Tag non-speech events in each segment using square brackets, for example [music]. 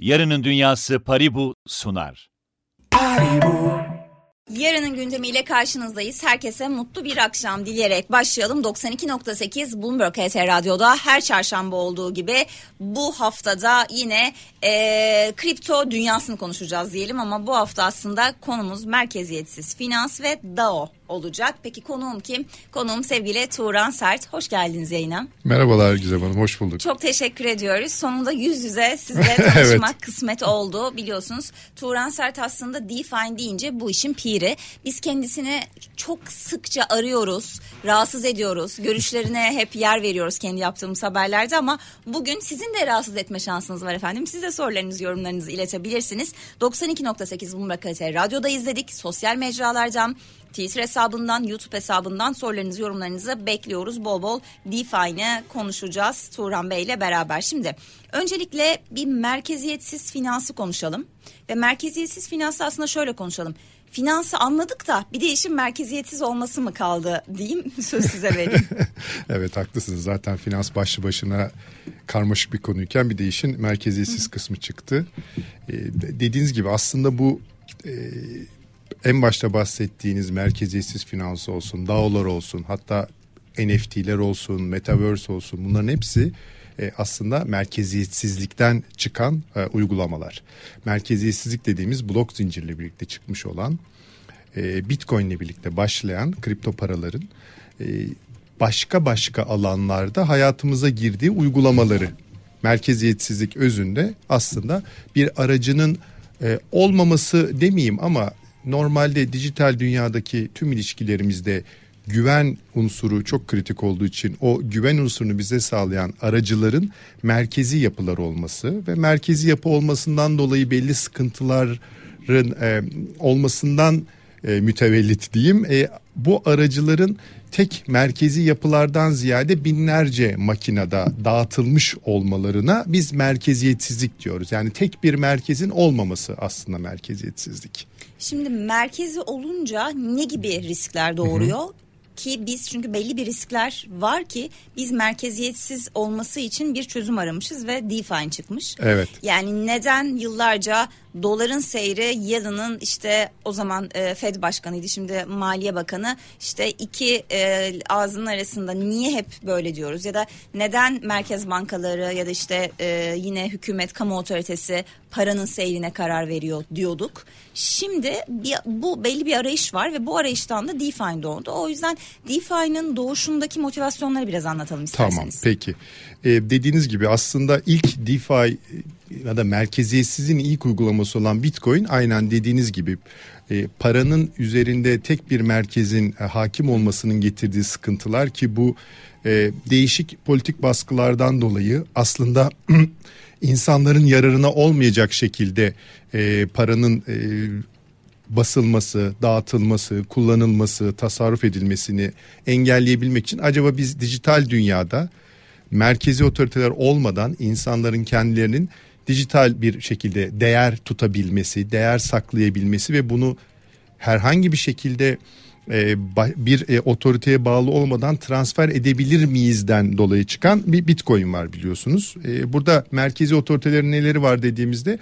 Yarının Dünyası Paribu sunar. Yarının gündemiyle karşınızdayız. Herkese mutlu bir akşam dileyerek başlayalım. 92.8 Bloomberg HT Radyo'da her çarşamba olduğu gibi bu haftada yine e, kripto dünyasını konuşacağız diyelim ama bu hafta aslında konumuz merkeziyetsiz finans ve DAO olacak. Peki konuğum kim? Konuğum sevgili Tuğran Sert. Hoş geldiniz yayına. Merhabalar Gizem Hanım, hoş bulduk. Çok teşekkür ediyoruz. Sonunda yüz yüze sizle [laughs] tanışmak evet. kısmet oldu. Biliyorsunuz Tuğran Sert aslında DeFi deyince bu işin piri. Biz kendisini çok sıkça arıyoruz, rahatsız ediyoruz. Görüşlerine hep yer veriyoruz kendi yaptığımız haberlerde ama bugün sizin de rahatsız etme şansınız var efendim. Siz de sorularınızı, yorumlarınızı iletebilirsiniz. 92.8 Bloomberg Radyo'da izledik. Sosyal mecralardan Twitter hesabından, YouTube hesabından sorularınızı, yorumlarınızı bekliyoruz. Bol bol DeFi'ni konuşacağız Turan Bey ile beraber. Şimdi öncelikle bir merkeziyetsiz finansı konuşalım. Ve merkeziyetsiz finansı aslında şöyle konuşalım. Finansı anladık da bir de işin merkeziyetsiz olması mı kaldı diyeyim [laughs] söz size vereyim. [laughs] evet haklısınız zaten finans başlı başına karmaşık bir konuyken bir de işin merkeziyetsiz kısmı çıktı. Ee, dediğiniz gibi aslında bu e, en başta bahsettiğiniz merkeziyetsiz finans olsun, DAO'lar olsun, hatta NFT'ler olsun, Metaverse olsun bunların hepsi e, aslında merkeziyetsizlikten çıkan e, uygulamalar. Merkeziyetsizlik dediğimiz blok zincirle birlikte çıkmış olan e, Bitcoin ile birlikte başlayan kripto paraların e, başka başka alanlarda hayatımıza girdiği uygulamaları. Merkeziyetsizlik özünde aslında bir aracının olmaması demeyeyim ama normalde dijital dünyadaki tüm ilişkilerimizde güven unsuru çok kritik olduğu için o güven unsurunu bize sağlayan aracıların merkezi yapılar olması ve merkezi yapı olmasından dolayı belli sıkıntıların e, olmasından e, mütevellit diyeyim. E, bu aracıların tek merkezi yapılardan ziyade binlerce makinede dağıtılmış olmalarına biz merkeziyetsizlik diyoruz. Yani tek bir merkezin olmaması aslında merkeziyetsizlik. Şimdi merkezi olunca ne gibi riskler doğuruyor? Hı hı ki biz çünkü belli bir riskler var ki biz merkeziyetsiz olması için bir çözüm aramışız ve DeFi çıkmış. Evet. Yani neden yıllarca doların seyri yılının işte o zaman e, Fed başkanıydı şimdi Maliye Bakanı işte iki e, ağzının arasında niye hep böyle diyoruz ya da neden merkez bankaları ya da işte e, yine hükümet kamu otoritesi paranın seyrine karar veriyor diyorduk. Şimdi bir, bu belli bir arayış var ve bu arayıştan da DeFi doğdu. O yüzden DeFi'nin doğuşundaki motivasyonları biraz anlatalım isterseniz. Tamam peki. Ee, dediğiniz gibi aslında ilk DeFi ya da merkeziyetsizin ilk uygulaması olan Bitcoin aynen dediğiniz gibi e, paranın üzerinde tek bir merkezin e, hakim olmasının getirdiği sıkıntılar ki bu e, değişik politik baskılardan dolayı aslında [clears throat] insanların yararına olmayacak şekilde e, paranın e, basılması, dağıtılması, kullanılması, tasarruf edilmesini engelleyebilmek için acaba biz dijital dünyada merkezi otoriteler olmadan insanların kendilerinin dijital bir şekilde değer tutabilmesi, değer saklayabilmesi ve bunu herhangi bir şekilde bir e, otoriteye bağlı olmadan transfer edebilir miyizden dolayı çıkan bir bitcoin var biliyorsunuz. E, burada merkezi otoritelerin neleri var dediğimizde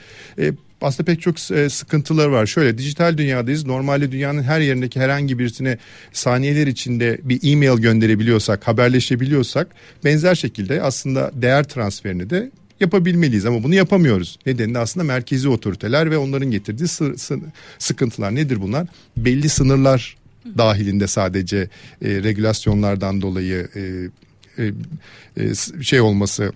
aslında pek çok sıkıntılar var. Şöyle dijital dünyadayız. Normalde dünyanın her yerindeki herhangi birisine saniyeler içinde bir e-mail gönderebiliyorsak, haberleşebiliyorsak benzer şekilde aslında değer transferini de yapabilmeliyiz ama bunu yapamıyoruz. Nedeni de aslında merkezi otoriteler ve onların getirdiği sı- sı- sıkıntılar nedir bunlar? Belli sınırlar dahilinde sadece e, regülasyonlardan dolayı e, e, e, şey olması,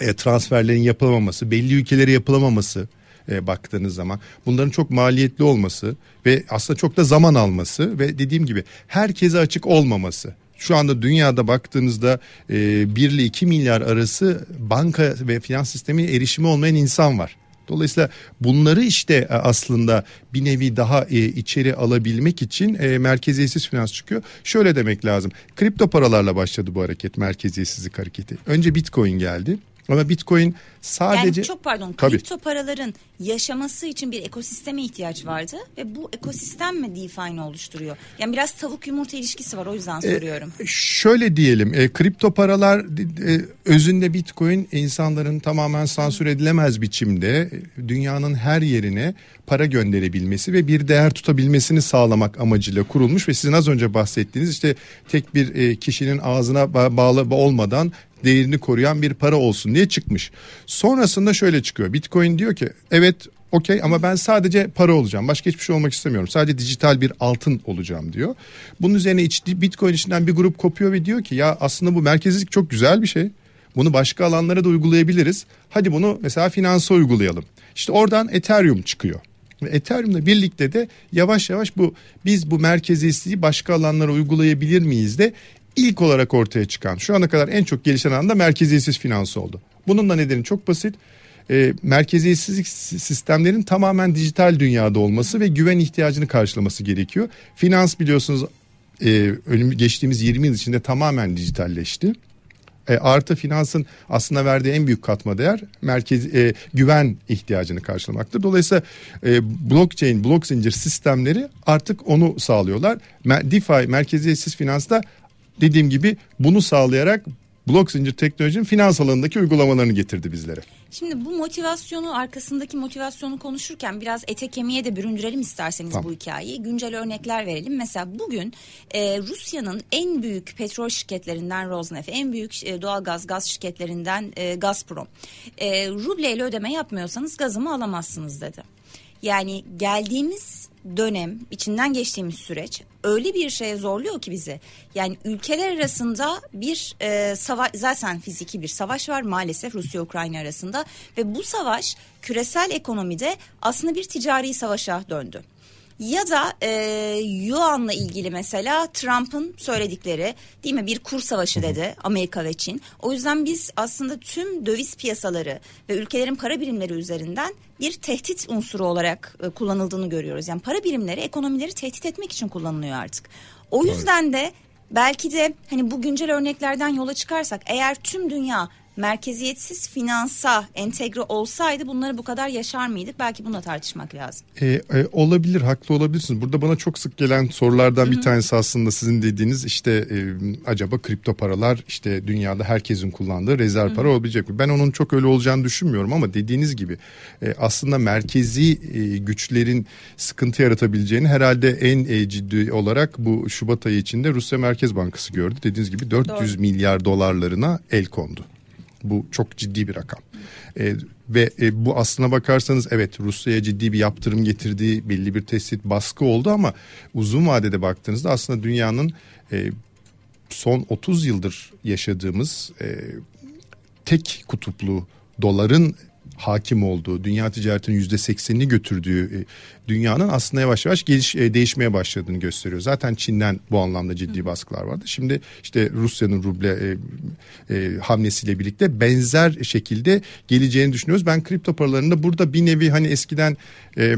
e, transferlerin yapılamaması, belli ülkelere yapılamaması e, baktığınız zaman bunların çok maliyetli olması ve aslında çok da zaman alması ve dediğim gibi herkese açık olmaması. Şu anda dünyada baktığınızda e, 1 ile 2 milyar arası banka ve finans sistemine erişimi olmayan insan var. Dolayısıyla bunları işte e, aslında bir nevi daha e, içeri alabilmek için e, merkeziyetsiz finans çıkıyor. Şöyle demek lazım. Kripto paralarla başladı bu hareket, merkeziyetsizlik hareketi. Önce Bitcoin geldi. Ama Bitcoin Sadece yani çok pardon Tabii. kripto paraların yaşaması için bir ekosisteme ihtiyaç vardı ve bu ekosistem mi DeFi'ni oluşturuyor? Yani biraz tavuk yumurta ilişkisi var o yüzden e, soruyorum. E, şöyle diyelim e, kripto paralar e, özünde Bitcoin insanların tamamen sansür edilemez biçimde dünyanın her yerine para gönderebilmesi ve bir değer tutabilmesini sağlamak amacıyla kurulmuş ve sizin az önce bahsettiğiniz işte tek bir e, kişinin ağzına bağlı olmadan değerini koruyan bir para olsun diye çıkmış. Sonrasında şöyle çıkıyor. Bitcoin diyor ki evet okey ama ben sadece para olacağım. Başka hiçbir şey olmak istemiyorum. Sadece dijital bir altın olacağım diyor. Bunun üzerine iç, Bitcoin içinden bir grup kopuyor ve diyor ki ya aslında bu merkezlik çok güzel bir şey. Bunu başka alanlara da uygulayabiliriz. Hadi bunu mesela finansa uygulayalım. İşte oradan Ethereum çıkıyor. Ethereum'la birlikte de yavaş yavaş bu biz bu merkeziyetliği başka alanlara uygulayabilir miyiz de ilk olarak ortaya çıkan şu ana kadar en çok gelişen anda merkeziyetsiz finans oldu. Bunun da nedeni çok basit. E, merkeziyetsizlik sistemlerin tamamen dijital dünyada olması ve güven ihtiyacını karşılaması gerekiyor. Finans biliyorsunuz e, geçtiğimiz 20 yıl içinde tamamen dijitalleşti. E, artı finansın aslında verdiği en büyük katma değer merkez e, güven ihtiyacını karşılamaktır. Dolayısıyla e, blockchain, blok zincir sistemleri artık onu sağlıyorlar. DeFi merkeziyetsiz finansta dediğim gibi bunu sağlayarak blok zincir teknolojinin finans alanındaki uygulamalarını getirdi bizlere. Şimdi bu motivasyonu arkasındaki motivasyonu konuşurken biraz ete kemiğe de büründürelim isterseniz tamam. bu hikayeyi. Güncel örnekler verelim. Mesela bugün e, Rusya'nın en büyük petrol şirketlerinden Rosneft, en büyük e, doğal gaz gaz şirketlerinden e, Gazprom. E, rubleyle ödeme yapmıyorsanız gazımı alamazsınız dedi. Yani geldiğimiz dönem, içinden geçtiğimiz süreç öyle bir şeye zorluyor ki bizi. Yani ülkeler arasında bir e, savaş, zaten fiziki bir savaş var maalesef Rusya-Ukrayna arasında ve bu savaş küresel ekonomide aslında bir ticari savaşa döndü. Ya da e, Yuan'la ilgili mesela Trump'ın söyledikleri değil mi bir kur savaşı dedi Amerika ve Çin. O yüzden biz aslında tüm döviz piyasaları ve ülkelerin para birimleri üzerinden bir tehdit unsuru olarak e, kullanıldığını görüyoruz. Yani para birimleri ekonomileri tehdit etmek için kullanılıyor artık. O yüzden de belki de hani bu güncel örneklerden yola çıkarsak eğer tüm dünya merkeziyetsiz finansa entegre olsaydı bunları bu kadar yaşar mıydık? Belki bunu tartışmak lazım. E, e, olabilir, haklı olabilirsiniz. Burada bana çok sık gelen sorulardan Hı-hı. bir tanesi aslında sizin dediğiniz işte e, acaba kripto paralar işte dünyada herkesin kullandığı rezerv Hı-hı. para olabilecek mi? Ben onun çok öyle olacağını düşünmüyorum ama dediğiniz gibi e, aslında merkezi e, güçlerin sıkıntı yaratabileceğini herhalde en e, ciddi olarak bu Şubat ayı içinde Rusya Merkez Bankası gördü. Dediğiniz gibi 400 Doğru. milyar dolarlarına el kondu. Bu çok ciddi bir rakam. E, ve e, bu aslına bakarsanız evet Rusya'ya ciddi bir yaptırım getirdiği belli bir tehdit baskı oldu ama uzun vadede baktığınızda aslında dünyanın e, son 30 yıldır yaşadığımız e, tek kutuplu doların hakim olduğu, dünya ticaretinin yüzde seksenini götürdüğü e, dünyanın aslında yavaş yavaş geliş, e, değişmeye başladığını gösteriyor. Zaten Çin'den bu anlamda ciddi baskılar vardı. Şimdi işte Rusya'nın ruble e, e, hamlesiyle birlikte benzer şekilde geleceğini düşünüyoruz. Ben kripto paralarında burada bir nevi hani eskiden... E,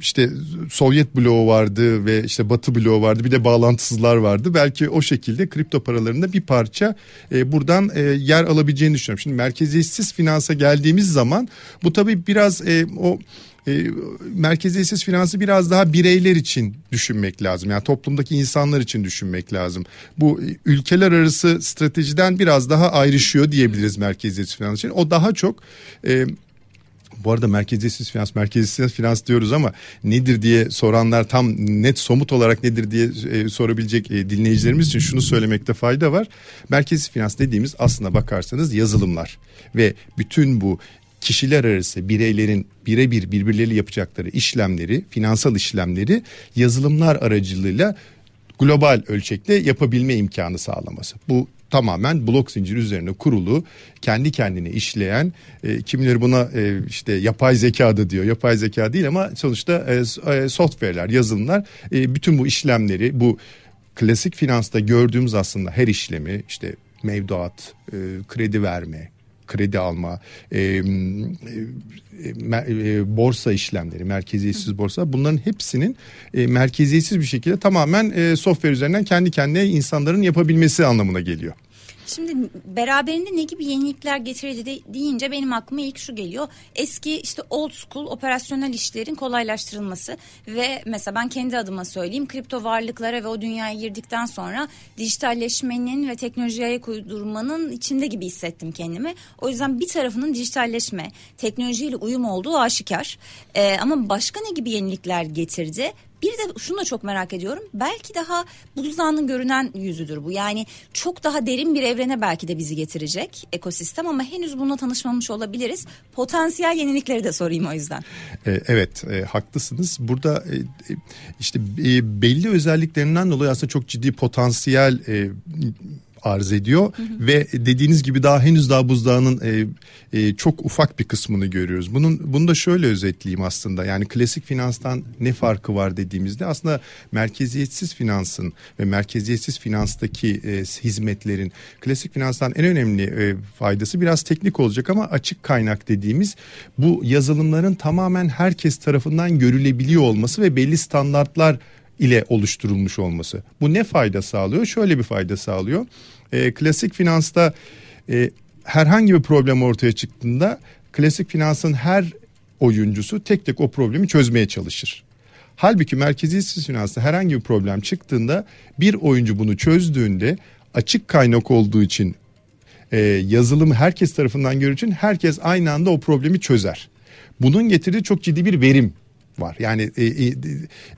işte Sovyet bloğu vardı ve işte Batı bloğu vardı bir de bağlantısızlar vardı. Belki o şekilde kripto paralarında bir parça e, buradan e, yer alabileceğini düşünüyorum. Şimdi merkeziyetsiz finansa geldiğimiz zaman bu tabii biraz e, o merkeziyetsiz finansı biraz daha bireyler için düşünmek lazım. Yani toplumdaki insanlar için düşünmek lazım. Bu ülkeler arası stratejiden biraz daha ayrışıyor diyebiliriz merkeziyetsiz finans için. O daha çok e, bu arada merkeziyetsiz finans, merkeziyetsiz finans diyoruz ama nedir diye soranlar tam net somut olarak nedir diye e, sorabilecek e, dinleyicilerimiz için şunu söylemekte fayda var. Merkezi finans dediğimiz aslına bakarsanız yazılımlar ve bütün bu kişiler arası bireylerin birebir birbirleriyle yapacakları işlemleri, finansal işlemleri yazılımlar aracılığıyla global ölçekte yapabilme imkanı sağlaması. Bu tamamen blok zincir üzerine kurulu kendi kendine işleyen e, kimileri buna e, işte yapay zeka da diyor yapay zeka değil ama sonuçta e, e, software'ler yazılımlar e, bütün bu işlemleri bu klasik finansta gördüğümüz aslında her işlemi işte mevduat e, kredi verme kredi alma, e, e, e, borsa işlemleri, merkeziyetsiz borsa bunların hepsinin e, merkeziyetsiz bir şekilde tamamen e, software üzerinden kendi kendine insanların yapabilmesi anlamına geliyor. Şimdi beraberinde ne gibi yenilikler getirdi de, deyince benim aklıma ilk şu geliyor. Eski işte old school operasyonel işlerin kolaylaştırılması ve mesela ben kendi adıma söyleyeyim kripto varlıklara ve o dünyaya girdikten sonra dijitalleşmenin ve teknolojiye ayak uydurmanın içinde gibi hissettim kendimi. O yüzden bir tarafının dijitalleşme, teknolojiyle uyum olduğu aşikar. Ee, ama başka ne gibi yenilikler getirdi? Bir de şunu da çok merak ediyorum. Belki daha buzdağının görünen yüzüdür bu. Yani çok daha derin bir evrene belki de bizi getirecek ekosistem ama henüz bununla tanışmamış olabiliriz. Potansiyel yenilikleri de sorayım o yüzden. E, evet e, haklısınız. Burada e, işte belli özelliklerinden dolayı aslında çok ciddi potansiyel arz ediyor hı hı. ve dediğiniz gibi daha henüz daha buzdağının e, e, çok ufak bir kısmını görüyoruz. Bunun bunu da şöyle özetleyeyim aslında. Yani klasik finanstan ne farkı var dediğimizde aslında merkeziyetsiz finansın ve merkeziyetsiz finanstaki e, hizmetlerin klasik finanstan en önemli e, faydası biraz teknik olacak ama açık kaynak dediğimiz bu yazılımların tamamen herkes tarafından görülebiliyor olması ve belli standartlar ile oluşturulmuş olması. Bu ne fayda sağlıyor? Şöyle bir fayda sağlıyor. E, klasik finansta e, herhangi bir problem ortaya çıktığında klasik finansın her oyuncusu tek tek o problemi çözmeye çalışır. Halbuki merkeziyetsiz finansta herhangi bir problem çıktığında bir oyuncu bunu çözdüğünde açık kaynak olduğu için e, yazılımı herkes tarafından görür için herkes aynı anda o problemi çözer. Bunun getirdiği çok ciddi bir verim var. Yani e, e,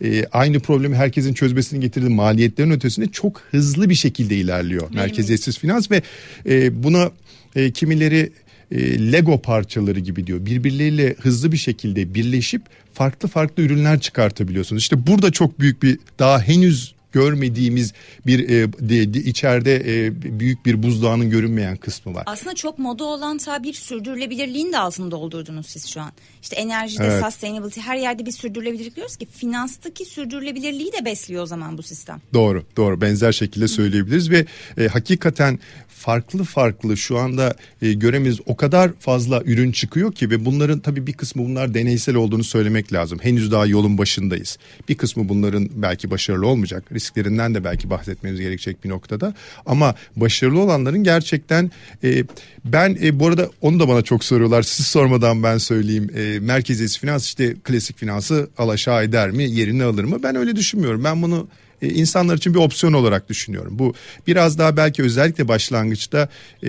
e, aynı problemi herkesin çözmesini getirdiği maliyetlerin ötesinde çok hızlı bir şekilde ilerliyor merkeziyetsiz finans ve e, buna e, kimileri e, Lego parçaları gibi diyor. Birbirleriyle hızlı bir şekilde birleşip farklı farklı ürünler çıkartabiliyorsunuz. İşte burada çok büyük bir daha henüz görmediğimiz bir e, de, de, içeride e, büyük bir buzdağının görünmeyen kısmı var. Aslında çok moda olan tabir sürdürülebilirliğin de altını doldurdunuz siz şu an. İşte enerjide evet. sustainability her yerde bir sürdürülebilirlik diyoruz ki finanstaki sürdürülebilirliği de besliyor o zaman bu sistem. Doğru doğru benzer şekilde söyleyebiliriz ve e, hakikaten farklı farklı şu anda e, göremiz o kadar fazla ürün çıkıyor ki ve bunların tabii bir kısmı bunlar deneysel olduğunu söylemek lazım. Henüz daha yolun başındayız. Bir kısmı bunların belki başarılı olmayacak. Risklerinden de belki bahsetmemiz gerekecek bir noktada. Ama başarılı olanların gerçekten e, ben e, bu arada onu da bana çok soruyorlar. Siz sormadan ben söyleyeyim. E, merkeziyesi finans işte klasik finansı alaşağı eder mi? Yerini alır mı? Ben öyle düşünmüyorum. Ben bunu e, insanlar için bir opsiyon olarak düşünüyorum. Bu biraz daha belki özellikle başlangıçta e,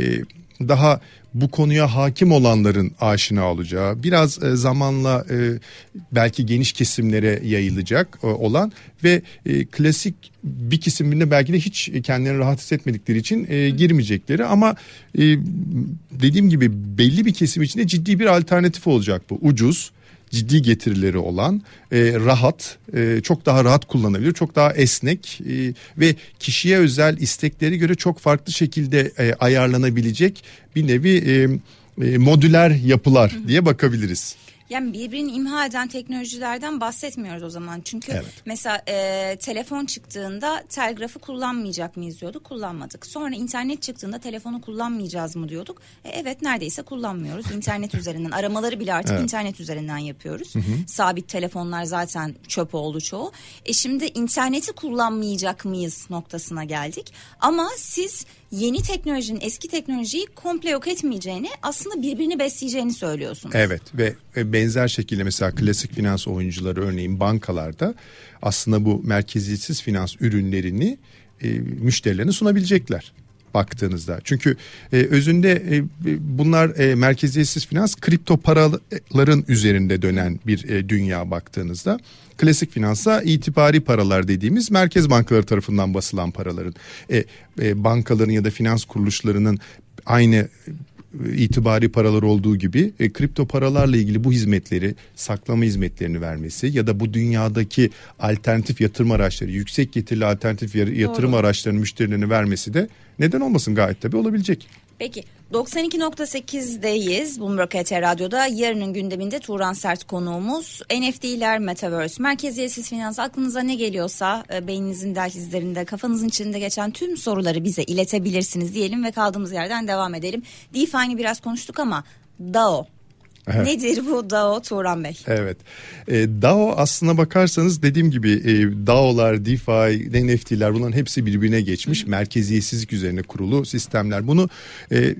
daha bu konuya hakim olanların aşina olacağı, biraz e, zamanla e, belki geniş kesimlere yayılacak e, olan ve e, klasik bir kesiminde belki de hiç kendilerini rahat hissetmedikleri için e, girmeyecekleri ama e, dediğim gibi belli bir kesim için de ciddi bir alternatif olacak bu. Ucuz, ciddi getirileri olan e, rahat e, çok daha rahat kullanabilir çok daha esnek e, ve kişiye özel istekleri göre çok farklı şekilde e, ayarlanabilecek bir nevi e, e, modüler yapılar diye bakabiliriz. Yani birbirini imha eden teknolojilerden bahsetmiyoruz o zaman. Çünkü evet. mesela e, telefon çıktığında telgrafı kullanmayacak mıyız diyorduk. Kullanmadık. Sonra internet çıktığında telefonu kullanmayacağız mı diyorduk. E, evet neredeyse kullanmıyoruz. İnternet [laughs] üzerinden aramaları bile artık evet. internet üzerinden yapıyoruz. Hı hı. Sabit telefonlar zaten çöp oldu çoğu. E şimdi interneti kullanmayacak mıyız noktasına geldik. Ama siz yeni teknolojinin eski teknolojiyi komple yok etmeyeceğini aslında birbirini besleyeceğini söylüyorsunuz. Evet ve benzer şekilde mesela klasik finans oyuncuları örneğin bankalarda aslında bu merkeziyetsiz finans ürünlerini e, müşterilerine sunabilecekler baktığınızda. Çünkü e, özünde e, bunlar e, merkeziyetsiz finans kripto paraların üzerinde dönen bir e, dünya baktığınızda. Klasik finansa itibari paralar dediğimiz merkez bankaları tarafından basılan paraların e, e, bankaların ya da finans kuruluşlarının aynı itibari paralar olduğu gibi e, kripto paralarla ilgili bu hizmetleri saklama hizmetlerini vermesi ya da bu dünyadaki alternatif yatırım araçları yüksek getirili alternatif yatırım Doğru. araçlarının müşterilerine vermesi de neden olmasın gayet tabii olabilecek. Peki 92.8'deyiz Bloomberg HT Radyo'da. Yarının gündeminde Turan Sert konuğumuz. NFT'ler, Metaverse, merkeziyetsiz finans aklınıza ne geliyorsa e, beyninizin dehlizlerinde, kafanızın içinde geçen tüm soruları bize iletebilirsiniz diyelim ve kaldığımız yerden devam edelim. DeFi'ni biraz konuştuk ama DAO Evet. Nedir bu DAO Turan Bey? Evet. E, DAO aslına bakarsanız dediğim gibi e, DAO'lar, DeFi, NFT'ler bunların hepsi birbirine geçmiş. Hı. Merkeziyetsizlik üzerine kurulu sistemler. Bunu e,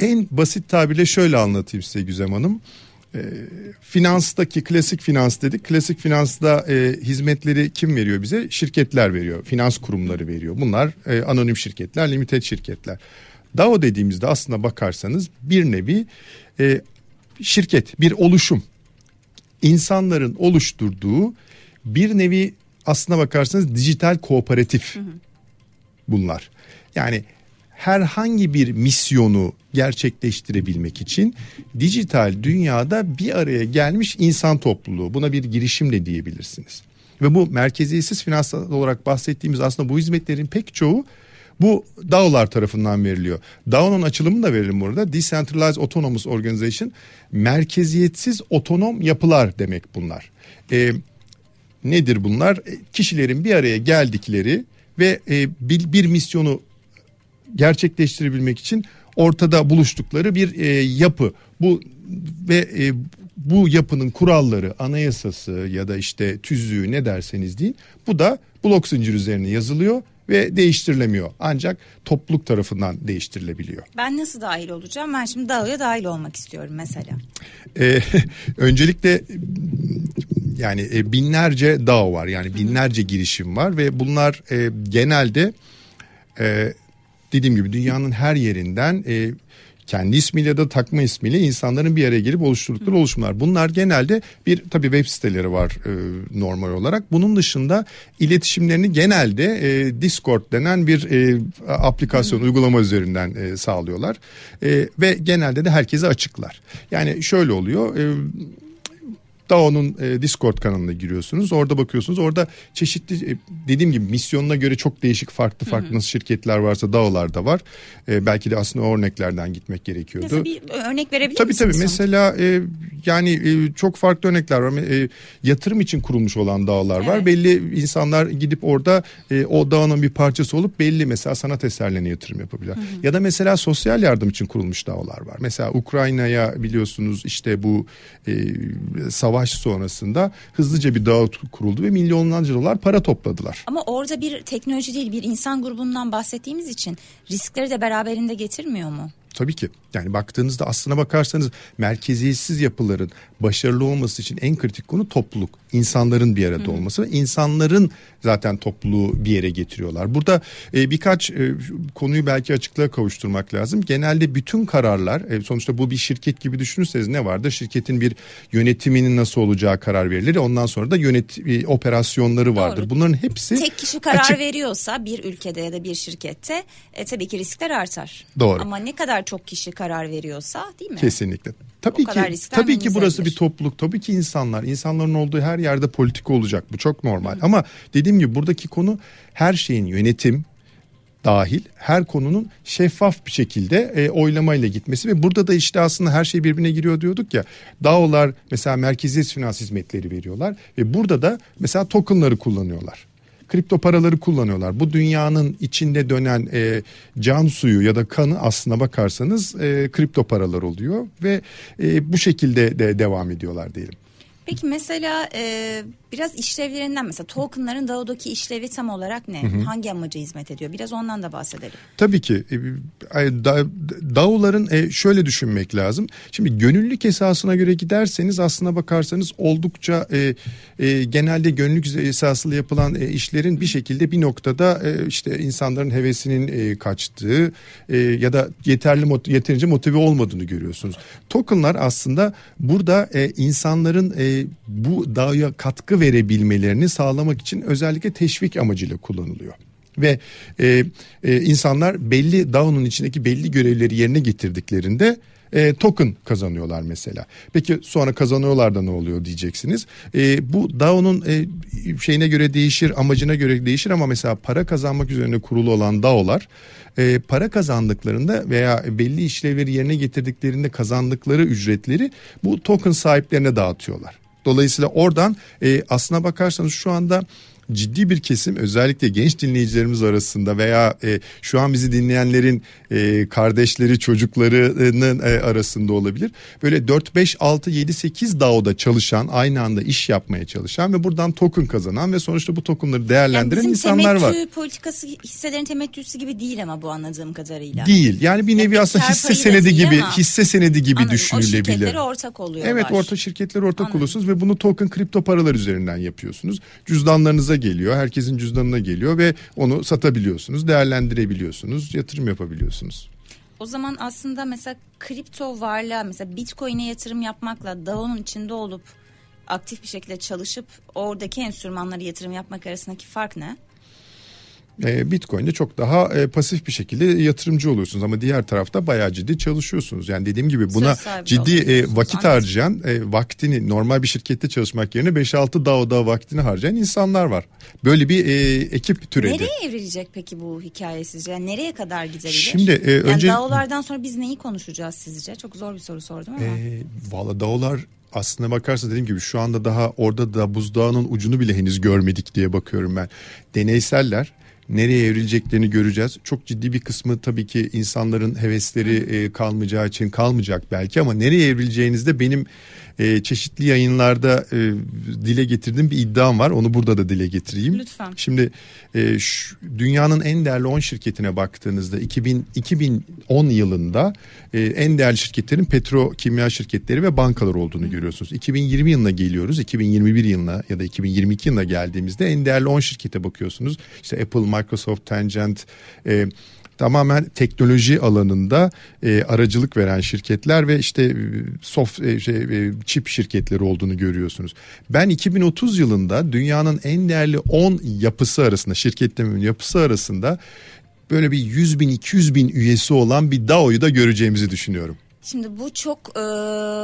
en basit tabirle şöyle anlatayım size Güzem Hanım. E, finanstaki klasik finans dedik. Klasik finansta e, hizmetleri kim veriyor bize? Şirketler veriyor. Finans kurumları veriyor. Bunlar e, anonim şirketler, limited şirketler. DAO dediğimizde aslında bakarsanız bir nevi e, şirket, bir oluşum. İnsanların oluşturduğu bir nevi aslına bakarsanız dijital kooperatif bunlar. Yani herhangi bir misyonu gerçekleştirebilmek için dijital dünyada bir araya gelmiş insan topluluğu. Buna bir girişim de diyebilirsiniz. Ve bu merkeziyetsiz finansal olarak bahsettiğimiz aslında bu hizmetlerin pek çoğu bu DAO'lar tarafından veriliyor. DAO'nun açılımını da verelim burada. Decentralized Autonomous Organization merkeziyetsiz otonom yapılar demek bunlar. E, nedir bunlar? E, kişilerin bir araya geldikleri ve e, bir, bir misyonu gerçekleştirebilmek için ortada buluştukları bir e, yapı. Bu ve e, bu yapının kuralları, anayasası ya da işte tüzüğü ne derseniz deyin. Bu da blok zincir üzerine yazılıyor ve değiştirilemiyor. Ancak topluluk tarafından değiştirilebiliyor. Ben nasıl dahil olacağım? Ben şimdi DAO'ya dahil olmak istiyorum mesela. Ee, [laughs] öncelikle yani e, binlerce DAO var. Yani binlerce girişim var ve bunlar e, genelde e, dediğim gibi dünyanın her yerinden e, kendi ismiyle da takma ismiyle insanların bir araya gelip oluşturdukları oluşumlar. Bunlar genelde bir tabii web siteleri var e, normal olarak. Bunun dışında iletişimlerini genelde e, Discord denen bir e, aplikasyon Hı. uygulama üzerinden e, sağlıyorlar. E, ve genelde de herkese açıklar. Yani şöyle oluyor. E, DAO'nun e, Discord kanalına giriyorsunuz. Orada bakıyorsunuz. Orada çeşitli e, dediğim gibi misyonuna göre çok değişik farklı farklı Hı-hı. nasıl şirketler varsa DAO'lar da var. E, belki de aslında o örneklerden gitmek gerekiyordu. Mesela bir örnek verebilir tabii, misiniz? Tabii tabii. Mesela e, yani e, çok farklı örnekler var. E, yatırım için kurulmuş olan DAO'lar evet. var. Belli insanlar gidip orada e, o DAO'nun bir parçası olup belli mesela sanat eserlerine yatırım yapabilir. Ya da mesela sosyal yardım için kurulmuş DAO'lar var. Mesela Ukrayna'ya biliyorsunuz işte bu e, savaş savaş sonrasında hızlıca bir dağ kuruldu ve milyonlarca dolar para topladılar. Ama orada bir teknoloji değil bir insan grubundan bahsettiğimiz için riskleri de beraberinde getirmiyor mu? Tabii ki. Yani baktığınızda aslına bakarsanız merkeziyetsiz yapıların başarılı olması için en kritik konu topluluk. İnsanların bir arada Hı. olması ve insanların zaten topluluğu bir yere getiriyorlar. Burada e, birkaç e, konuyu belki açıklığa kavuşturmak lazım. Genelde bütün kararlar e, sonuçta bu bir şirket gibi düşünürseniz ne vardır? Şirketin bir yönetiminin nasıl olacağı karar verilir. Ondan sonra da yönet e, operasyonları vardır. Doğru. Bunların hepsi tek kişi karar açık... veriyorsa bir ülkede ya da bir şirkette e, tabii ki riskler artar. Doğru. Ama ne kadar çok kişi karar veriyorsa değil mi? Kesinlikle. Tabii ki tabii ki burası bir topluluk. Tabii ki insanlar, insanların olduğu her yerde politika olacak. Bu çok normal. Hı. Ama dediğim gibi buradaki konu her şeyin yönetim dahil her konunun şeffaf bir şekilde e, oylamayla gitmesi ve burada da işte aslında her şey birbirine giriyor diyorduk ya. DAO'lar mesela merkeziyet finans hizmetleri veriyorlar ve burada da mesela tokenları kullanıyorlar kripto paraları kullanıyorlar. Bu dünyanın içinde dönen e, can suyu ya da kanı aslına bakarsanız e, kripto paralar oluyor ve e, bu şekilde de devam ediyorlar diyelim. Peki mesela e, biraz işlevlerinden mesela tokenların DAO'daki işlevi tam olarak ne? Hı hı. Hangi amaca hizmet ediyor? Biraz ondan da bahsedelim. Tabii ki. E, DAO'ların e, şöyle düşünmek lazım. Şimdi gönüllülük esasına göre giderseniz aslına bakarsanız oldukça e, genelde gönüllülük esaslı yapılan işlerin bir şekilde bir noktada işte insanların hevesinin kaçtığı ya da yeterli yeterince motive olmadığını görüyorsunuz. Tokenlar aslında burada insanların bu DAO'ya katkı verebilmelerini sağlamak için özellikle teşvik amacıyla kullanılıyor ve e, e, insanlar belli DAO'nun içindeki belli görevleri yerine getirdiklerinde e, token kazanıyorlar mesela. Peki sonra kazanıyorlar da ne oluyor diyeceksiniz. E, bu DAO'nun e, şeyine göre değişir, amacına göre değişir ama mesela para kazanmak üzerine kurulu olan DAO'lar e, para kazandıklarında veya belli işlevleri yerine getirdiklerinde kazandıkları ücretleri bu token sahiplerine dağıtıyorlar. Dolayısıyla oradan e, aslına bakarsanız şu anda ciddi bir kesim özellikle genç dinleyicilerimiz arasında veya e, şu an bizi dinleyenlerin e, kardeşleri çocuklarının e, arasında olabilir. Böyle 4 5 6 7 8 DAO'da çalışan aynı anda iş yapmaya çalışan ve buradan token kazanan ve sonuçta bu tokenları değerlendiren yani insanlar var. Bizim politikası hisselerin temettüsü gibi değil ama bu anladığım kadarıyla. Değil. Yani bir nevi yani aslında hisse senedi gibi hisse senedi gibi Anladım. düşünülebilir. O şirketlere ortak oluyorlar. Evet orta şirketler ortak Anladım. oluyorsunuz ve bunu token kripto paralar üzerinden yapıyorsunuz. Cüzdanlarınıza geliyor. Herkesin cüzdanına geliyor ve onu satabiliyorsunuz, değerlendirebiliyorsunuz, yatırım yapabiliyorsunuz. O zaman aslında mesela kripto varlığa mesela Bitcoin'e yatırım yapmakla DAO'nun içinde olup aktif bir şekilde çalışıp oradaki enstrümanlara yatırım yapmak arasındaki fark ne? E, Bitcoin'de çok daha e, pasif bir şekilde yatırımcı oluyorsunuz ama diğer tarafta bayağı ciddi çalışıyorsunuz. Yani dediğim gibi buna ciddi e, vakit harcayan, e, vaktini normal bir şirkette çalışmak yerine 5-6 daha daha vaktini harcayan insanlar var. Böyle bir e, ekip türedi. Nereye evrilecek peki bu hikaye sizce? Yani nereye kadar gidebilir? Şimdi e, yani önce DAO'lardan sonra biz neyi konuşacağız sizce? Çok zor bir soru sordum ama. E, Valla DAO'lar aslına bakarsa dediğim gibi şu anda daha orada da buzdağının ucunu bile henüz görmedik diye bakıyorum ben. Deneyseller nereye evrileceklerini göreceğiz. Çok ciddi bir kısmı tabii ki insanların hevesleri e, kalmayacağı için kalmayacak belki ama nereye evrileceğinizde benim e, çeşitli yayınlarda e, dile getirdiğim bir iddiam var. Onu burada da dile getireyim. Lütfen. Şimdi e, şu, dünyanın en değerli 10 şirketine baktığınızda 2000 2010 yılında e, en değerli şirketlerin petrokimya şirketleri ve bankalar olduğunu Hı. görüyorsunuz. 2020 yılına geliyoruz. 2021 yılına ya da 2022 yılına geldiğimizde en değerli 10 şirkete bakıyorsunuz. İşte Apple, Microsoft, Tangent, e, tamamen teknoloji alanında e, aracılık veren şirketler ve işte e, soft e, şey, e, çip şirketleri olduğunu görüyorsunuz. Ben 2030 yılında dünyanın en değerli 10 yapısı arasında şirketlerimin yapısı arasında böyle bir 100 bin 200 bin üyesi olan bir DAO'yu da göreceğimizi düşünüyorum. Şimdi bu çok e,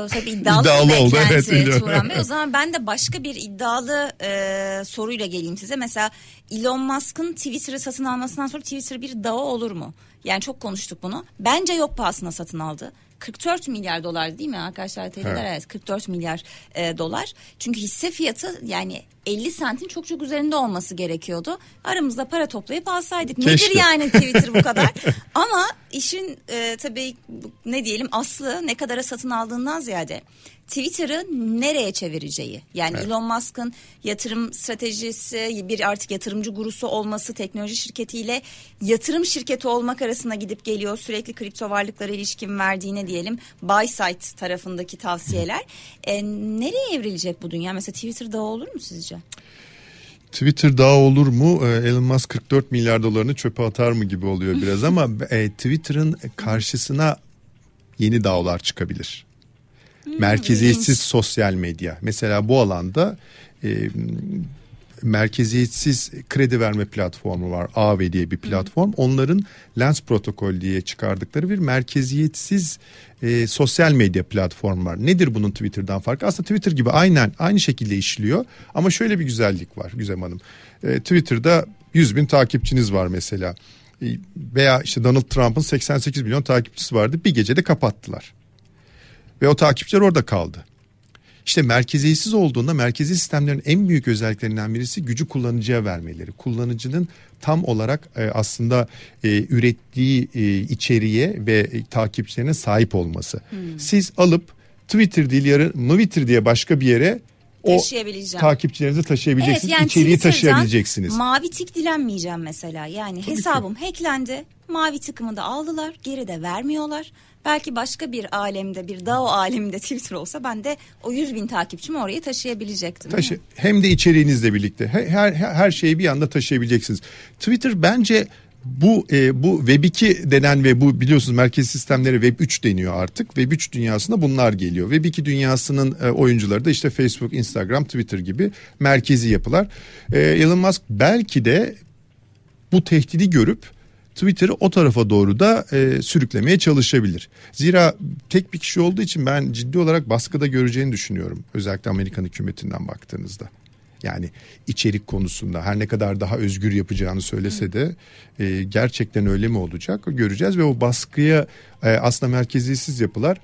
tabii iddialı, iddialı bir oldu, evet, Turan Bey. O zaman [laughs] ben de başka bir iddialı e, soruyla geleyim size. Mesela Elon Musk'ın Twitter'ı satın almasından sonra Twitter bir DAO olur mu? Yani çok konuştuk bunu. Bence yok pahasına satın aldı. 44 milyar dolar değil mi arkadaşlar? TL'ler evet. evet 44 milyar e, dolar. Çünkü hisse fiyatı yani 50 sentin çok çok üzerinde olması gerekiyordu. Aramızda para toplayıp alsaydık. Keşke. Nedir yani Twitter bu kadar? [laughs] Ama işin e, tabii ne diyelim aslı ne kadara satın aldığından ziyade Twitter'ı nereye çevireceği. Yani evet. Elon Musk'ın yatırım stratejisi, bir artık yatırımcı gurusu olması, teknoloji şirketiyle yatırım şirketi olmak arasında gidip geliyor. Sürekli kripto varlıklara ilişkin verdiğine diyelim buy site tarafındaki tavsiyeler. E, nereye evrilecek bu dünya? Mesela Twitter'da olur mu sizce? Twitter daha olur mu? E, Elon Musk 44 milyar dolarını çöpe atar mı gibi oluyor biraz [laughs] ama e, Twitter'ın karşısına yeni dağlar çıkabilir. Merkeziyetsiz sosyal medya. Mesela bu alanda e, merkeziyetsiz kredi verme platformu var. AV diye bir platform. Onların Lens protokol diye çıkardıkları bir merkeziyetsiz e, sosyal medya platformu var. Nedir bunun Twitter'dan farkı? Aslında Twitter gibi aynen aynı şekilde işliyor. Ama şöyle bir güzellik var Güzem Hanım. E, Twitter'da 100 bin takipçiniz var mesela. E, veya işte Donald Trump'ın 88 milyon takipçisi vardı. Bir gecede kapattılar. Ve o takipçiler orada kaldı. İşte merkeziyetsiz olduğunda merkezi sistemlerin en büyük özelliklerinden birisi gücü kullanıcıya vermeleri. Kullanıcının tam olarak e, aslında e, ürettiği e, içeriğe ve e, takipçilerine sahip olması. Hmm. Siz alıp Twitter değil yarın Twitter diye başka bir yere o takipçilerinizi taşıyabileceksiniz. Evet, yani içeriği taşıyabileceksiniz. Mavi tik dilenmeyeceğim mesela. Yani Tabii hesabım ki. hacklendi. Mavi tıkımı da aldılar. Geri de vermiyorlar. Belki başka bir alemde bir DAO aleminde [laughs] Twitter olsa ben de o 100 bin takipçimi oraya taşıyabilecektim. Taşı, hem de içeriğinizle birlikte her, her, her şeyi bir anda taşıyabileceksiniz. Twitter bence bu e, bu Web 2 denen ve bu biliyorsunuz merkez sistemleri Web 3 deniyor artık. Web 3 dünyasında bunlar geliyor. Web 2 dünyasının e, oyuncuları da işte Facebook, Instagram, Twitter gibi merkezi yapılar. E, Elon Musk belki de bu tehdidi görüp Twitter'ı o tarafa doğru da e, sürüklemeye çalışabilir. Zira tek bir kişi olduğu için ben ciddi olarak baskıda göreceğini düşünüyorum. Özellikle Amerikan hükümetinden baktığınızda. Yani içerik konusunda her ne kadar daha özgür yapacağını söylese de e, gerçekten öyle mi olacak göreceğiz ve o baskıya e, aslında merkeziyetsiz yapılar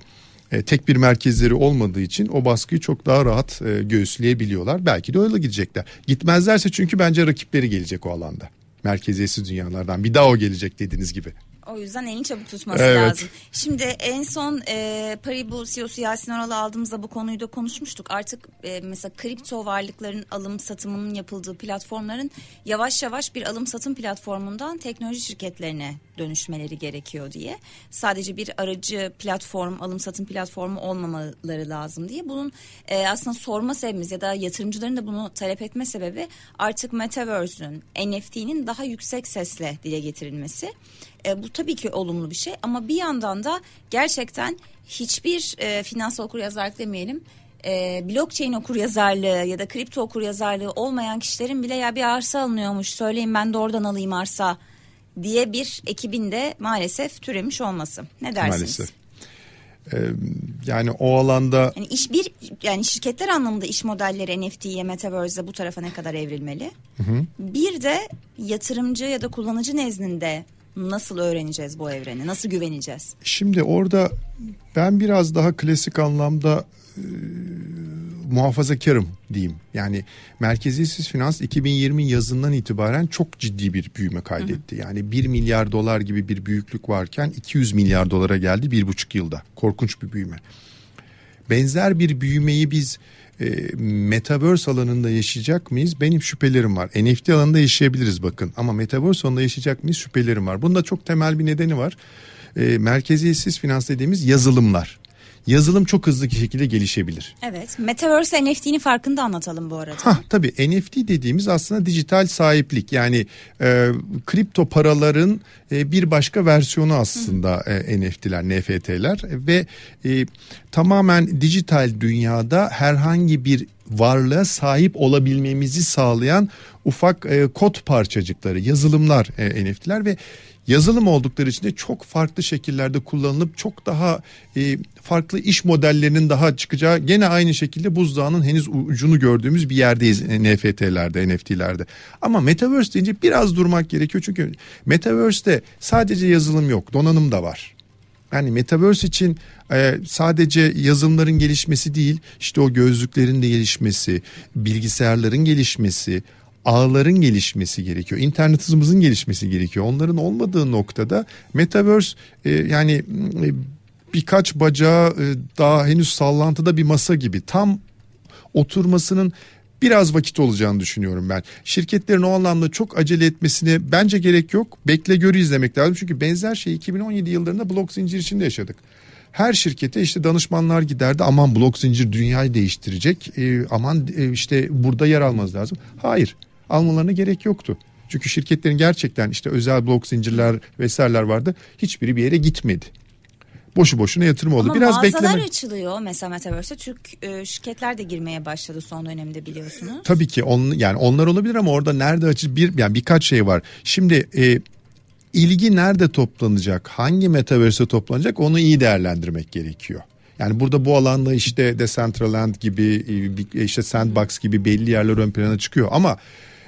e, tek bir merkezleri olmadığı için o baskıyı çok daha rahat e, göğüsleyebiliyorlar. Belki de öyle gidecekler. Gitmezlerse çünkü bence rakipleri gelecek o alanda. Merkeziyetsiz dünyalardan bir daha o gelecek dediğiniz gibi. O yüzden elini çabuk tutması evet. lazım. Şimdi en son e, Paribu CEO'su Yasin Oral'ı aldığımızda bu konuyu da konuşmuştuk. Artık e, mesela kripto varlıkların alım satımının yapıldığı platformların yavaş yavaş bir alım satım platformundan teknoloji şirketlerine dönüşmeleri gerekiyor diye. Sadece bir aracı platform, alım satım platformu olmamaları lazım diye. Bunun e, aslında sorma sebebimiz ya da yatırımcıların da bunu talep etme sebebi artık Metaverse'ün, NFT'nin daha yüksek sesle dile getirilmesi. E, bu tabii ki olumlu bir şey ama bir yandan da gerçekten hiçbir e, finansal okur yazarlık demeyelim e, blockchain okur yazarlığı ya da kripto okur yazarlığı olmayan kişilerin bile ya bir arsa alınıyormuş söyleyin ben de oradan alayım arsa diye bir ekibin de maalesef türemiş olması. Ne dersiniz? Maalesef. Ee, yani o alanda yani iş bir yani şirketler anlamında iş modelleri NFT'ye, Metaverse'e bu tarafa ne kadar evrilmeli? Hı hı. Bir de yatırımcı ya da kullanıcı nezdinde nasıl öğreneceğiz bu evreni? Nasıl güveneceğiz? Şimdi orada ben biraz daha klasik anlamda e, muhafazakarım diyeyim. Yani merkeziyetsiz finans 2020 yazından itibaren çok ciddi bir büyüme kaydetti. Hı hı. Yani 1 milyar dolar gibi bir büyüklük varken 200 milyar dolara geldi bir buçuk yılda. Korkunç bir büyüme. Benzer bir büyümeyi biz e, metaverse alanında yaşayacak mıyız? Benim şüphelerim var. NFT alanında yaşayabiliriz bakın ama metaverse alanında yaşayacak mıyız? Şüphelerim var. Bunda çok temel bir nedeni var. E, merkeziyetsiz finans dediğimiz yazılımlar yazılım çok hızlı bir şekilde gelişebilir. Evet. Metaverse NFT'nin farkını da anlatalım bu arada. Ha tabii NFT dediğimiz aslında dijital sahiplik. Yani e, kripto paraların e, bir başka versiyonu aslında e, NFT'ler, NFT'ler ve e, tamamen dijital dünyada herhangi bir varlığa sahip olabilmemizi sağlayan ufak e, kod parçacıkları, yazılımlar e, NFT'ler ve yazılım oldukları için de çok farklı şekillerde kullanılıp çok daha e, farklı iş modellerinin daha çıkacağı gene aynı şekilde buzdağının henüz ucunu gördüğümüz bir yerdeyiz NFT'lerde, NFT'lerde. Ama Metaverse deyince biraz durmak gerekiyor çünkü Metaverse'de sadece yazılım yok, donanım da var. Yani Metaverse için e, sadece yazılımların gelişmesi değil, işte o gözlüklerin de gelişmesi, bilgisayarların gelişmesi, ağların gelişmesi gerekiyor. İnternet hızımızın gelişmesi gerekiyor. Onların olmadığı noktada Metaverse e, yani e, birkaç bacağı e, daha henüz sallantıda bir masa gibi tam oturmasının biraz vakit olacağını düşünüyorum ben. Şirketlerin o anlamda çok acele etmesine bence gerek yok. Bekle gör izlemek lazım. Çünkü benzer şey 2017 yıllarında blok zincir içinde yaşadık. Her şirkete işte danışmanlar giderdi aman blok zincir dünyayı değiştirecek e, aman e, işte burada yer almaz lazım. Hayır almalarına gerek yoktu. Çünkü şirketlerin gerçekten işte özel blok zincirler vesaireler vardı. Hiçbiri bir yere gitmedi. Boşu boşuna yatırım oldu. Ama Biraz bekleme. açılıyor mesela Metaverse'e. Türk e, şirketler de girmeye başladı son dönemde biliyorsunuz. Tabii ki on, yani onlar olabilir ama orada nerede açı bir yani birkaç şey var. Şimdi e, ilgi nerede toplanacak? Hangi Metaverse'e toplanacak? Onu iyi değerlendirmek gerekiyor. Yani burada bu alanda işte Decentraland gibi e, işte Sandbox gibi belli yerler ön plana çıkıyor ama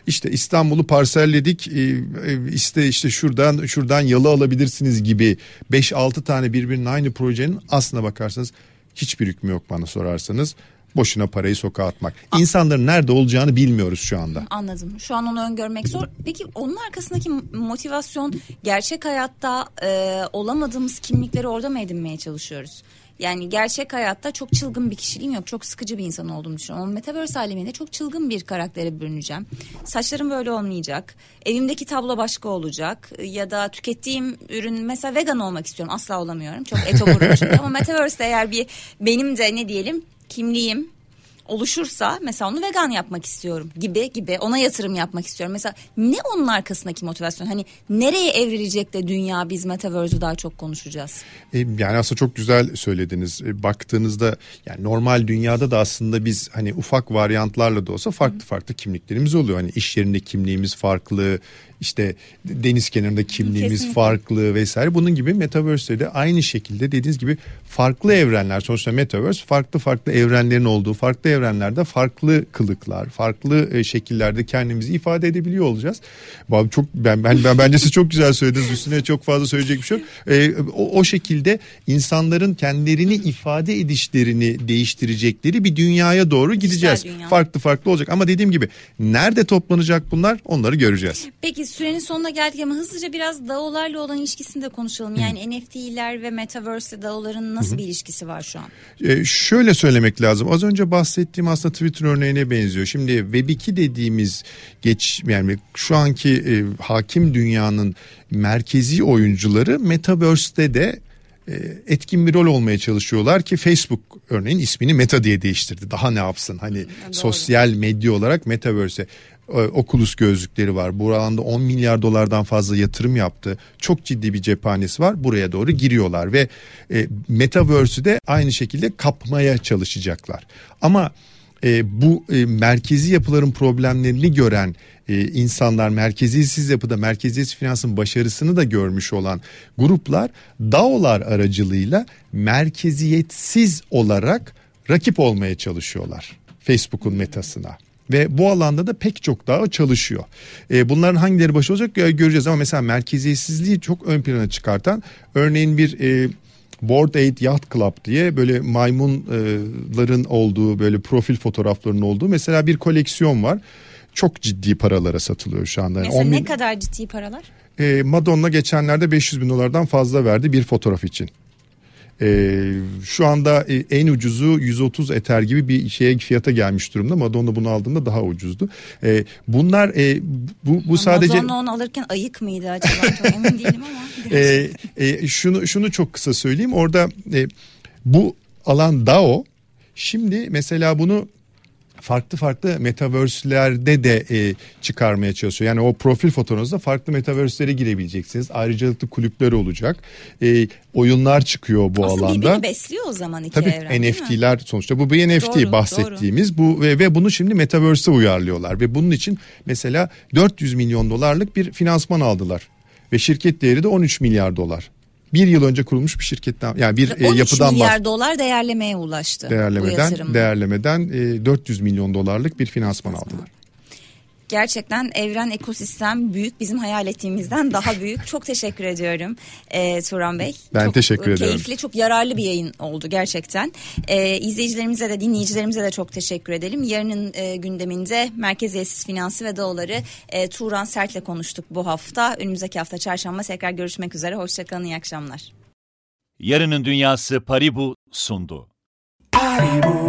işte İstanbul'u parselledik e, e, işte işte şuradan şuradan yalı alabilirsiniz gibi 5-6 tane birbirinin aynı projenin aslına bakarsanız hiçbir hükmü yok bana sorarsanız boşuna parayı sokağa atmak. İnsanların nerede olacağını bilmiyoruz şu anda. Anladım. Şu an onu öngörmek zor. Peki onun arkasındaki motivasyon gerçek hayatta e, olamadığımız kimlikleri orada mı edinmeye çalışıyoruz? Yani gerçek hayatta çok çılgın bir kişiliğim yok. Çok sıkıcı bir insan olduğumu düşünüyorum. Ama Metaverse aleminde çok çılgın bir karaktere bürüneceğim. Saçlarım böyle olmayacak. Evimdeki tablo başka olacak. Ya da tükettiğim ürün mesela vegan olmak istiyorum. Asla olamıyorum. Çok etobur [laughs] çünkü. Ama Metaverse'de eğer bir benim de ne diyelim kimliğim oluşursa mesela onu vegan yapmak istiyorum gibi gibi ona yatırım yapmak istiyorum. Mesela ne onun arkasındaki motivasyon? Hani nereye evrilecek de dünya biz metaverse'ü daha çok konuşacağız? E, yani aslında çok güzel söylediniz. E, baktığınızda yani normal dünyada da aslında biz hani ufak varyantlarla da olsa farklı farklı kimliklerimiz oluyor. Hani iş yerinde kimliğimiz farklı, işte deniz kenarında kimliğimiz Kesinlikle. farklı vesaire. Bunun gibi Metaverse'de de aynı şekilde dediğiniz gibi farklı evrenler sonuçta Metaverse farklı farklı evrenlerin olduğu farklı evrenlerde farklı kılıklar, farklı e, şekillerde kendimizi ifade edebiliyor olacağız. Çok ben ben, ben bence siz çok güzel söylediniz. Üstüne çok fazla söyleyecek bir şey yok. E, o, o şekilde insanların kendilerini ifade edişlerini değiştirecekleri bir dünyaya doğru gideceğiz. Dünya. Farklı farklı olacak ama dediğim gibi nerede toplanacak bunlar onları göreceğiz. Peki sürenin sonuna geldik ama hızlıca biraz DAO'larla olan ilişkisini de konuşalım. Yani Hı. NFT'ler ve Metaverse DAO'ların nasıl Hı. bir ilişkisi var şu an? Ee, şöyle söylemek lazım. Az önce bahsettiğim aslında Twitter örneğine benziyor. Şimdi Web2 dediğimiz geç yani şu anki e, hakim dünyanın merkezi oyuncuları Metaverse'de de e, etkin bir rol olmaya çalışıyorlar ki Facebook örneğin ismini Meta diye değiştirdi. Daha ne yapsın? Hani Doğru. sosyal medya olarak Metaverse'e e, Oculus gözlükleri var. Bu alanda 10 milyar dolardan fazla yatırım yaptı. Çok ciddi bir cephanesi var. Buraya doğru giriyorlar ve e, Metaverse'ü de aynı şekilde kapmaya çalışacaklar. Ama e, bu e, merkezi yapıların problemlerini gören e, insanlar merkeziyetsiz yapıda merkeziyetsiz finansın başarısını da görmüş olan gruplar DAO'lar aracılığıyla merkeziyetsiz olarak rakip olmaya çalışıyorlar Facebook'un metasına. Ve bu alanda da pek çok daha çalışıyor. E, bunların hangileri başı olacak e, göreceğiz ama mesela merkeziyetsizliği çok ön plana çıkartan örneğin bir e, Board Aid Yacht Club diye böyle maymunların olduğu böyle profil fotoğraflarının olduğu mesela bir koleksiyon var. Çok ciddi paralara satılıyor şu anda. Mesela yani ne bin... kadar ciddi paralar? E, Madonna geçenlerde 500 bin dolardan fazla verdi bir fotoğraf için. E, şu anda e, en ucuzu 130 eter gibi bir şeye fiyata gelmiş durumda. Madonna bunu aldığında daha ucuzdu. E, bunlar e, bu, bu sadece... Madonna onu alırken ayık mıydı acaba? Çok emin değilim ama. [laughs] e, e, şunu, şunu çok kısa söyleyeyim. Orada e, bu alan DAO şimdi mesela bunu farklı farklı metaverse'lerde de e, çıkarmaya çalışıyor. Yani o profil fotoğrafınızda farklı metaverse'lere girebileceksiniz. Ayrıcalıklı kulüpler olacak. E, oyunlar çıkıyor bu Aslında alanda. Aslında besliyor o zaman iki Tabii evren NFT'ler sonuçta bu bir NFT doğru, bahsettiğimiz doğru. bu ve, ve bunu şimdi metaverse'e uyarlıyorlar ve bunun için mesela 400 milyon dolarlık bir finansman aldılar ve şirket değeri de 13 milyar dolar bir yıl önce kurulmuş bir şirketten yani bir e, yapıdan milyar bahs- dolar değerlemeye ulaştı. Değerlemeden değerlemeden e, 400 milyon dolarlık bir finansman aldılar gerçekten evren ekosistem büyük bizim hayal ettiğimizden daha büyük. Çok teşekkür ediyorum e, Turan Bey. Ben çok teşekkür keyifli, ediyorum. Keyifli çok yararlı bir yayın oldu gerçekten. E, izleyicilerimize de dinleyicilerimize de çok teşekkür edelim. Yarının e, gündeminde merkeziyetsiz finansı ve doları e, Turan Sert'le konuştuk bu hafta. Önümüzdeki hafta çarşamba tekrar görüşmek üzere. Hoşçakalın iyi akşamlar. Yarının Dünyası Paribu sundu. Paribu.